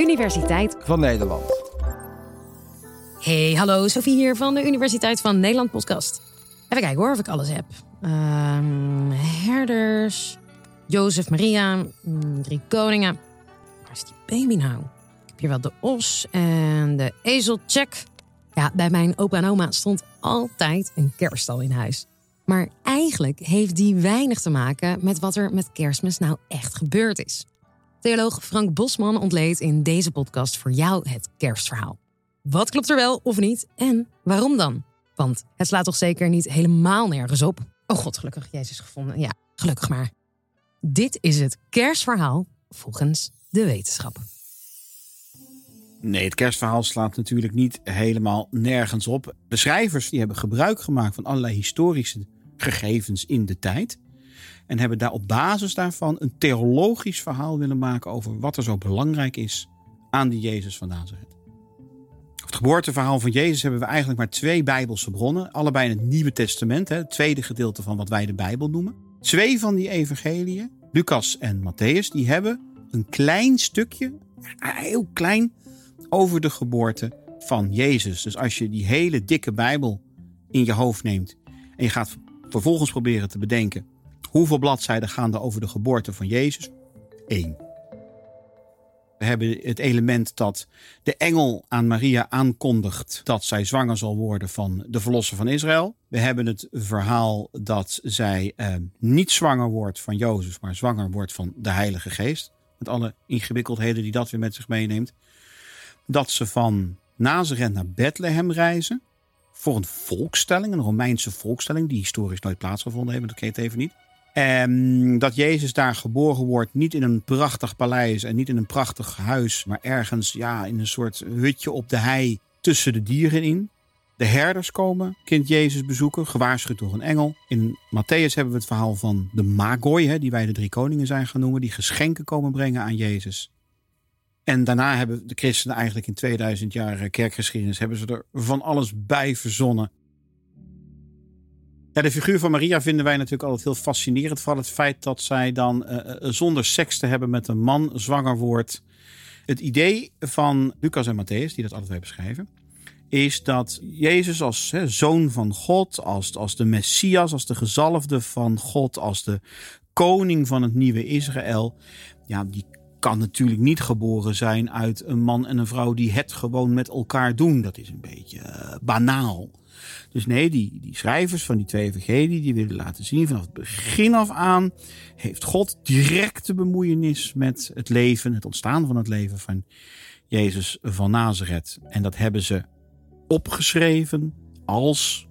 Universiteit van Nederland. Hey, hallo, Sophie hier van de Universiteit van Nederland podcast. Even kijken hoor of ik alles heb. Ehm, herders, Jozef Maria, mm, drie koningen. Waar is die baby nou? Ik heb hier wel de os en de ezelcheck. Ja, bij mijn opa en oma stond altijd een kerststal in huis. Maar eigenlijk heeft die weinig te maken met wat er met kerstmis nou echt gebeurd is. Theoloog Frank Bosman ontleed in deze podcast voor jou het kerstverhaal. Wat klopt er wel of niet en waarom dan? Want het slaat toch zeker niet helemaal nergens op? Oh god, gelukkig Jezus gevonden. Ja, gelukkig maar. Dit is het kerstverhaal volgens de wetenschap. Nee, het kerstverhaal slaat natuurlijk niet helemaal nergens op. De schrijvers die hebben gebruik gemaakt van allerlei historische gegevens in de tijd. En hebben daar op basis daarvan een theologisch verhaal willen maken over wat er zo belangrijk is aan die Jezus van Nazareth. Het geboorteverhaal van Jezus hebben we eigenlijk maar twee Bijbelse bronnen. Allebei in het Nieuwe Testament, het tweede gedeelte van wat wij de Bijbel noemen. Twee van die evangeliën, Lucas en Matthäus, die hebben een klein stukje, heel klein, over de geboorte van Jezus. Dus als je die hele dikke Bijbel in je hoofd neemt en je gaat vervolgens proberen te bedenken hoeveel bladzijden gaan er over de geboorte van Jezus? Eén. We hebben het element dat de engel aan Maria aankondigt dat zij zwanger zal worden van de verlosser van Israël. We hebben het verhaal dat zij eh, niet zwanger wordt van Jozef, maar zwanger wordt van de Heilige Geest. Met alle ingewikkeldheden die dat weer met zich meeneemt. Dat ze van Nazareth naar Bethlehem reizen voor een volkstelling, een Romeinse volkstelling die historisch nooit plaatsgevonden heeft, dat het even niet. En dat Jezus daar geboren wordt, niet in een prachtig paleis en niet in een prachtig huis, maar ergens ja, in een soort hutje op de hei tussen de dieren in. De herders komen kind Jezus bezoeken, gewaarschuwd door een engel. In Matthäus hebben we het verhaal van de Magoi, hè, die wij de drie koningen zijn genoemd, die geschenken komen brengen aan Jezus. En daarna hebben de christenen eigenlijk in 2000 jaar kerkgeschiedenis hebben ze er van alles bij verzonnen. De figuur van Maria vinden wij natuurlijk altijd heel fascinerend. Van het feit dat zij dan uh, zonder seks te hebben met een man zwanger wordt. Het idee van Lucas en Matthäus, die dat altijd beschrijven, is dat Jezus als zoon van God, als, als de Messias, als de gezalfde van God, als de koning van het nieuwe Israël, ja, die kan natuurlijk niet geboren zijn uit een man en een vrouw die het gewoon met elkaar doen. Dat is een beetje uh, banaal. Dus nee, die, die schrijvers van die twee evangelie, die willen laten zien vanaf het begin af aan heeft God directe bemoeienis met het leven, het ontstaan van het leven van Jezus van Nazareth. En dat hebben ze opgeschreven als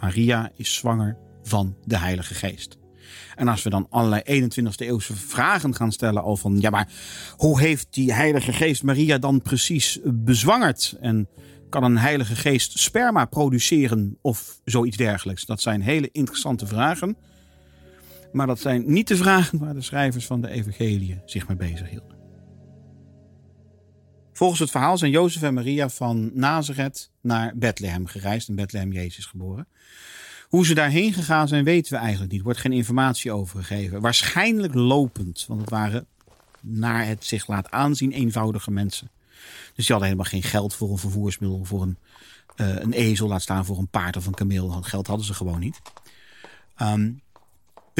Maria is zwanger van de Heilige Geest. En als we dan allerlei 21ste eeuwse vragen gaan stellen over van, ja maar hoe heeft die Heilige Geest Maria dan precies bezwangerd? En kan een heilige geest sperma produceren of zoiets dergelijks? Dat zijn hele interessante vragen. Maar dat zijn niet de vragen waar de schrijvers van de evangelie zich mee bezig hielden. Volgens het verhaal zijn Jozef en Maria van Nazareth naar Bethlehem gereisd. In Bethlehem Jezus geboren. Hoe ze daarheen gegaan zijn, weten we eigenlijk niet. Er wordt geen informatie over gegeven. Waarschijnlijk lopend, want het waren, naar het zich laat aanzien, eenvoudige mensen. Dus die hadden helemaal geen geld voor een vervoersmiddel, voor een, uh, een ezel, laat staan voor een paard of een kameel. Geld hadden ze gewoon niet. Um,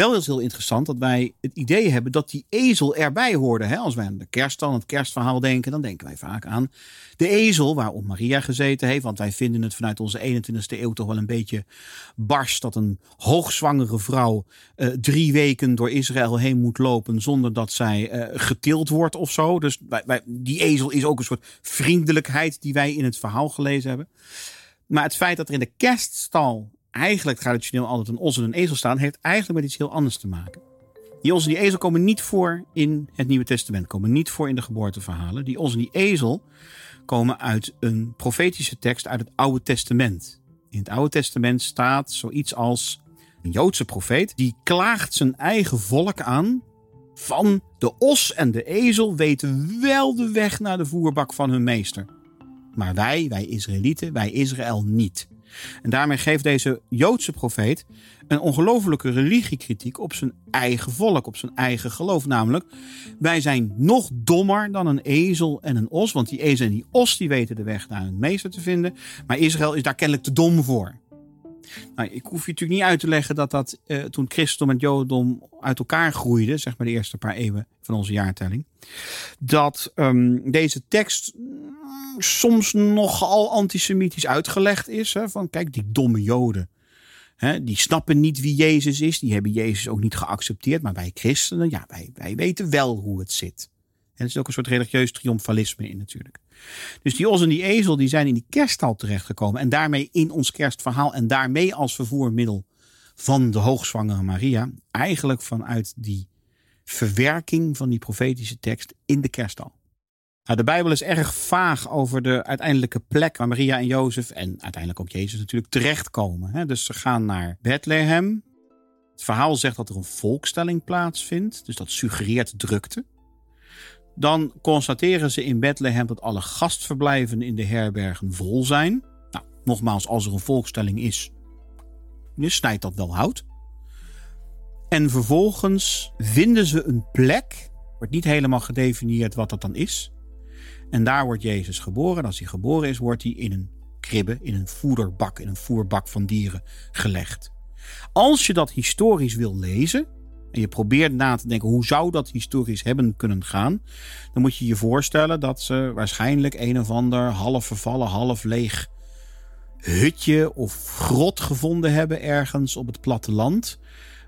wel is heel interessant dat wij het idee hebben dat die ezel erbij hoorde. Hè? Als wij aan de kerst het kerstverhaal denken, dan denken wij vaak aan de ezel waarop Maria gezeten heeft. Want wij vinden het vanuit onze 21ste eeuw toch wel een beetje bars dat een hoogzwangere vrouw uh, drie weken door Israël heen moet lopen zonder dat zij uh, getild wordt of zo. Dus wij, die ezel is ook een soort vriendelijkheid die wij in het verhaal gelezen hebben. Maar het feit dat er in de kerststal eigenlijk traditioneel altijd een os en een ezel staan, heeft eigenlijk met iets heel anders te maken. Die os en die ezel komen niet voor in het Nieuwe Testament, komen niet voor in de geboorteverhalen. Die os en die ezel komen uit een profetische tekst uit het Oude Testament. In het Oude Testament staat zoiets als een Joodse profeet die klaagt zijn eigen volk aan van de os en de ezel weten wel de weg naar de voerbak van hun meester. Maar wij, wij Israëlieten, wij Israël niet. En daarmee geeft deze Joodse profeet een ongelofelijke religiekritiek op zijn eigen volk, op zijn eigen geloof. Namelijk, wij zijn nog dommer dan een ezel en een os. Want die ezel en die os die weten de weg naar hun meester te vinden. Maar Israël is daar kennelijk te dom voor. Nou, ik hoef je natuurlijk niet uit te leggen dat dat uh, toen christendom en jodendom uit elkaar groeiden, zeg maar de eerste paar eeuwen van onze jaartelling, dat um, deze tekst mm, soms nogal antisemitisch uitgelegd is. Hè, van kijk, die domme joden, die snappen niet wie Jezus is, die hebben Jezus ook niet geaccepteerd, maar wij christenen, ja, wij, wij weten wel hoe het zit. En er is ook een soort religieus triomfalisme in natuurlijk. Dus die os en die ezel die zijn in die kerststal terechtgekomen. En daarmee in ons kerstverhaal. En daarmee als vervoermiddel van de hoogzwangere Maria. Eigenlijk vanuit die verwerking van die profetische tekst in de kerststal. Nou, de Bijbel is erg vaag over de uiteindelijke plek waar Maria en Jozef en uiteindelijk ook Jezus natuurlijk terechtkomen. Dus ze gaan naar Bethlehem. Het verhaal zegt dat er een volkstelling plaatsvindt, dus dat suggereert drukte. Dan constateren ze in Bethlehem dat alle gastverblijven in de herbergen vol zijn. Nou, nogmaals, als er een volkstelling is, dus snijdt dat wel hout. En vervolgens vinden ze een plek, wordt niet helemaal gedefinieerd wat dat dan is. En daar wordt Jezus geboren. En als hij geboren is, wordt hij in een kribbe, in een voederbak, in een voerbak van dieren gelegd. Als je dat historisch wil lezen, en je probeert na te denken hoe zou dat historisch hebben kunnen gaan, dan moet je je voorstellen dat ze waarschijnlijk een of ander half vervallen, half leeg hutje of grot gevonden hebben ergens op het platteland,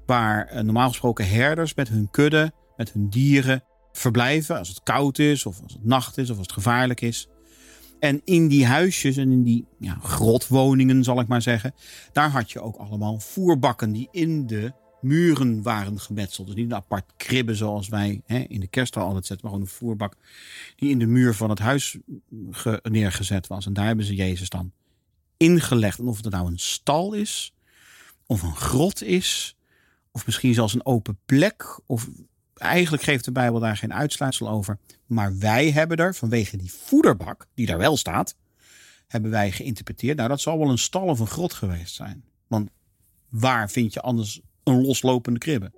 waar eh, normaal gesproken herders met hun kudde, met hun dieren verblijven als het koud is of als het nacht is of als het gevaarlijk is. En in die huisjes en in die ja, grotwoningen, zal ik maar zeggen, daar had je ook allemaal voerbakken die in de muren waren gemetseld. Dus niet een apart kribben zoals wij hè, in de kerststal altijd zetten, maar gewoon een voerbak die in de muur van het huis neergezet was. En daar hebben ze Jezus dan ingelegd. En of het nou een stal is, of een grot is, of misschien zelfs een open plek. Of eigenlijk geeft de Bijbel daar geen uitsluitsel over. Maar wij hebben er vanwege die voederbak, die daar wel staat, hebben wij geïnterpreteerd. Nou, dat zal wel een stal of een grot geweest zijn. Want waar vind je anders een loslopende kribbe.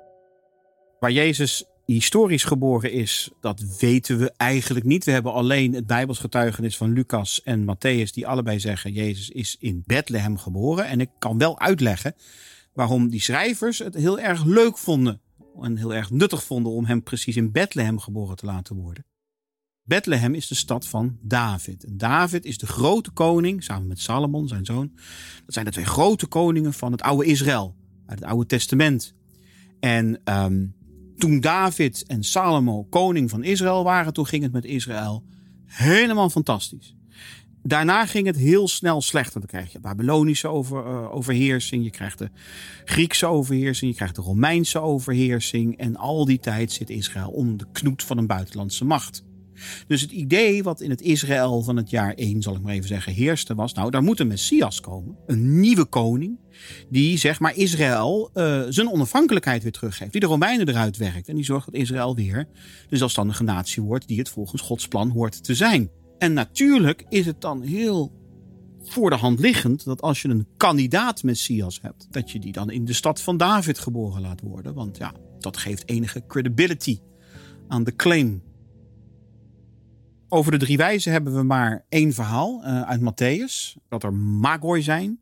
Waar Jezus historisch geboren is, dat weten we eigenlijk niet. We hebben alleen het Bijbels getuigenis van Lucas en Matthäus, die allebei zeggen: Jezus is in Bethlehem geboren. En ik kan wel uitleggen waarom die schrijvers het heel erg leuk vonden en heel erg nuttig vonden om hem precies in Bethlehem geboren te laten worden. Bethlehem is de stad van David. En David is de grote koning, samen met Salomon, zijn zoon. Dat zijn de twee grote koningen van het oude Israël uit het Oude Testament. En um, toen David en Salomo koning van Israël waren, toen ging het met Israël helemaal fantastisch. Daarna ging het heel snel slechter. Dan krijg je Babylonische uh, overheersing, je krijgt de Griekse overheersing, je krijgt de Romeinse overheersing. En al die tijd zit Israël onder de knoet van een buitenlandse macht. Dus het idee wat in het Israël van het jaar 1, zal ik maar even zeggen, heerste was, nou, daar moet een Messias komen. Een nieuwe koning, die zeg maar Israël uh, zijn onafhankelijkheid weer teruggeeft. Die de Romeinen eruit werkt en die zorgt dat Israël weer de zelfstandige natie wordt die het volgens Gods plan hoort te zijn. En natuurlijk is het dan heel voor de hand liggend dat als je een kandidaat Messias hebt, dat je die dan in de stad van David geboren laat worden. Want ja, dat geeft enige credibility aan de claim over de drie wijzen hebben we maar één verhaal uh, uit Matthäus. Dat er magoi zijn,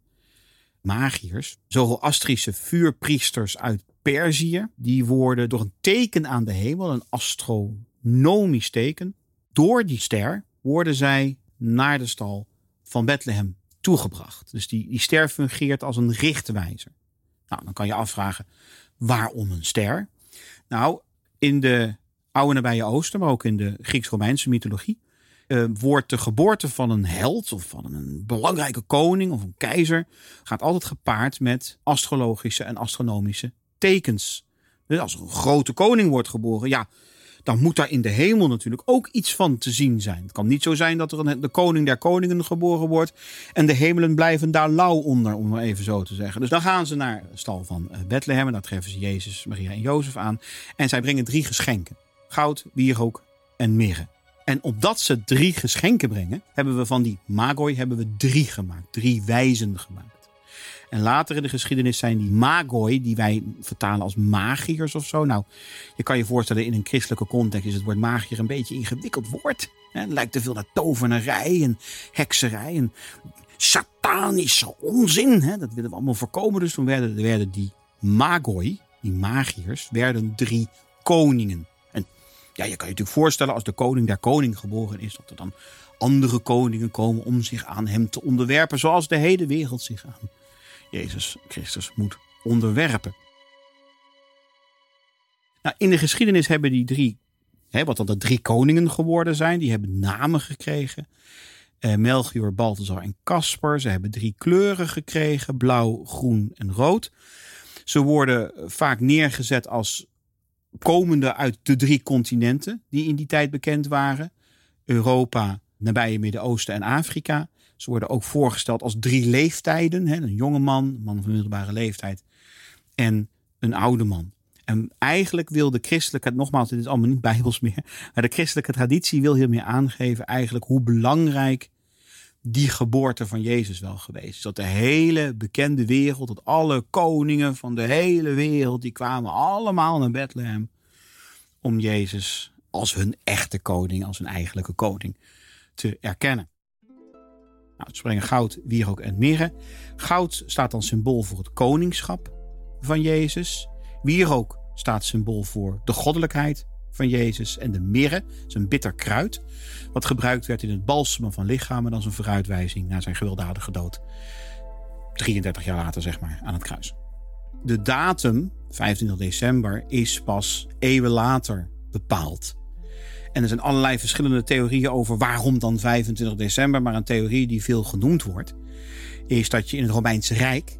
magiërs, Zoroastrische vuurpriesters uit Perzië. Die worden door een teken aan de hemel, een astronomisch teken, door die ster worden zij naar de stal van Bethlehem toegebracht. Dus die, die ster fungeert als een richtwijzer. Nou, dan kan je afvragen, waarom een ster? Nou, in de oude nabije Oosten, maar ook in de Grieks-Romeinse mythologie, uh, wordt de geboorte van een held of van een belangrijke koning of een keizer gaat altijd gepaard met astrologische en astronomische tekens. Dus als er een grote koning wordt geboren, ja, dan moet daar in de hemel natuurlijk ook iets van te zien zijn. Het kan niet zo zijn dat er een, de koning der koningen geboren wordt en de hemelen blijven daar lauw onder, om maar even zo te zeggen. Dus dan gaan ze naar de stal van eh, Bethlehem en daar treffen ze Jezus, Maria en Jozef aan. En zij brengen drie geschenken goud, wierook en mirre. En opdat ze drie geschenken brengen, hebben we van die magoi hebben we drie gemaakt. Drie wijzen gemaakt. En later in de geschiedenis zijn die magoi, die wij vertalen als magiërs of zo. Nou, je kan je voorstellen, in een christelijke context is het woord magier een beetje een ingewikkeld woord. Het lijkt te veel naar tovenarij en hekserij en satanische onzin. Dat willen we allemaal voorkomen. Dus toen werden, werden die magoi, die magiërs, werden drie koningen. Ja, je kan je natuurlijk voorstellen als de koning der koning geboren is, dat er dan andere koningen komen om zich aan hem te onderwerpen, zoals de hele wereld zich aan Jezus Christus moet onderwerpen. Nou, in de geschiedenis hebben die drie, hè, wat dan de drie koningen geworden zijn, die hebben namen gekregen. Eh, Melchior, Balthazar en Caspar. Ze hebben drie kleuren gekregen: blauw, groen en rood. Ze worden vaak neergezet als komende uit de drie continenten die in die tijd bekend waren: Europa, nabije Midden-Oosten en Afrika. Ze worden ook voorgesteld als drie leeftijden: hè? een jonge man, een man van middelbare leeftijd en een oude man. En eigenlijk wil de christelijke, nogmaals, dit is allemaal niet bijbels meer, maar de christelijke traditie wil hiermee aangeven eigenlijk hoe belangrijk die geboorte van Jezus wel geweest is. Dat de hele bekende wereld, dat alle koningen van de hele wereld, die kwamen allemaal naar Bethlehem om Jezus als hun echte koning, als hun eigenlijke koning te erkennen. Nou, het springen goud, wierook en mirre. Goud staat dan symbool voor het koningschap van Jezus. Wierook staat symbool voor de goddelijkheid van Jezus. En de mirre een bitter kruid. Wat gebruikt werd in het balsemen van lichamen als een vooruitwijzing naar zijn gewelddadige dood. 33 jaar later, zeg maar, aan het kruis. De datum, 25 december, is pas eeuwen later bepaald. En er zijn allerlei verschillende theorieën over waarom dan 25 december. Maar een theorie die veel genoemd wordt, is dat je in het Romeinse Rijk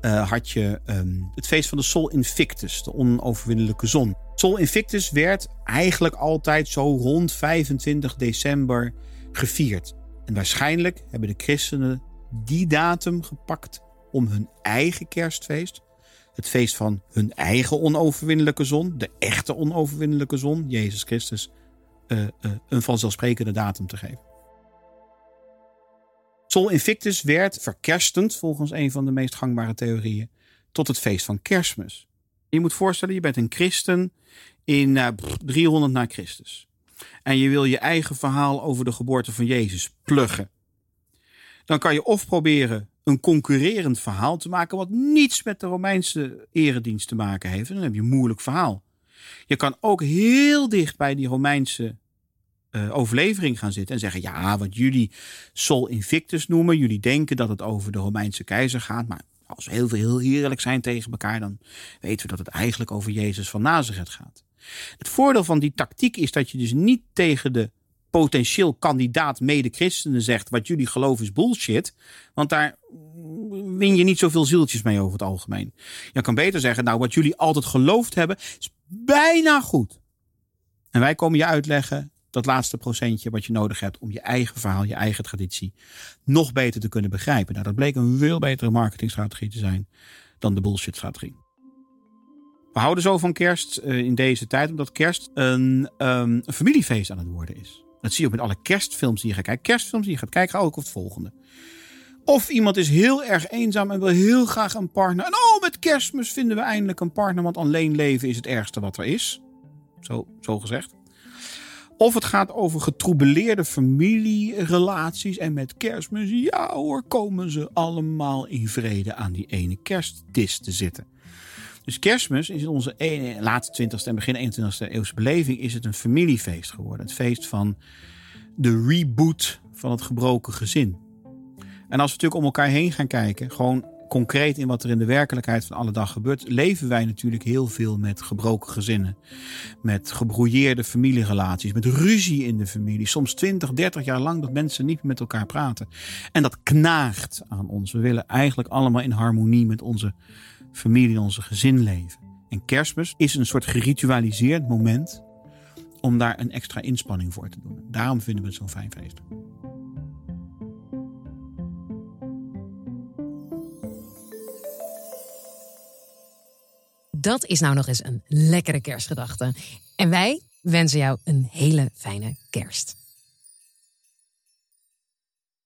uh, had je um, het feest van de Sol Invictus, de onoverwinnelijke zon. Sol Invictus werd eigenlijk altijd zo rond 25 december gevierd. En waarschijnlijk hebben de christenen die datum gepakt om hun eigen kerstfeest, het feest van hun eigen onoverwinnelijke zon, de echte onoverwinnelijke zon, Jezus Christus, uh, uh, een vanzelfsprekende datum te geven. Sol Invictus werd verkerstend, volgens een van de meest gangbare theorieën, tot het feest van kerstmis. Je moet voorstellen, je bent een christen in uh, 300 na Christus. En je wil je eigen verhaal over de geboorte van Jezus pluggen. Dan kan je of proberen een concurrerend verhaal te maken wat niets met de Romeinse eredienst te maken heeft. Dan heb je een moeilijk verhaal. Je kan ook heel dicht bij die Romeinse uh, overlevering gaan zitten en zeggen: ja, wat jullie Sol Invictus noemen, jullie denken dat het over de Romeinse keizer gaat, maar als we heel, heel eerlijk zijn tegen elkaar, dan weten we dat het eigenlijk over Jezus van Nazareth gaat. Het voordeel van die tactiek is dat je dus niet tegen de potentieel kandidaat mede-christenen zegt: wat jullie geloven is bullshit. Want daar win je niet zoveel zieltjes mee over het algemeen. Je kan beter zeggen: nou, wat jullie altijd geloofd hebben, is bijna goed. En wij komen je uitleggen dat laatste procentje wat je nodig hebt om je eigen verhaal, je eigen traditie nog beter te kunnen begrijpen. Nou, dat bleek een veel betere marketingstrategie te zijn dan de bullshit-strategie. We houden zo van kerst uh, in deze tijd, omdat kerst een, um, een, familiefeest aan het worden is. Dat zie je ook met alle kerstfilms die je gaat kijken. Kerstfilms die je gaat kijken, ook op het volgende. Of iemand is heel erg eenzaam en wil heel graag een partner. En oh, met kerstmis vinden we eindelijk een partner, want alleen leven is het ergste wat er is. Zo, zo gezegd. Of het gaat over getroubeleerde familierelaties. En met kerstmis, ja hoor, komen ze allemaal in vrede aan die ene kerstdis te zitten. Dus kerstmis is in onze e- late 20e en begin 21e eeuwse beleving is het een familiefeest geworden. Het feest van de reboot van het gebroken gezin. En als we natuurlijk om elkaar heen gaan kijken, gewoon concreet in wat er in de werkelijkheid van alle dag gebeurt, leven wij natuurlijk heel veel met gebroken gezinnen. Met gebrouilleerde familierelaties, met ruzie in de familie. Soms 20, 30 jaar lang dat mensen niet met elkaar praten. En dat knaagt aan ons. We willen eigenlijk allemaal in harmonie met onze familie, onze gezin leven. En kerstmis is een soort geritualiseerd moment om daar een extra inspanning voor te doen. Daarom vinden we het zo'n fijn feest. Dat is nou nog eens een lekkere kerstgedachte. En wij wensen jou een hele fijne kerst.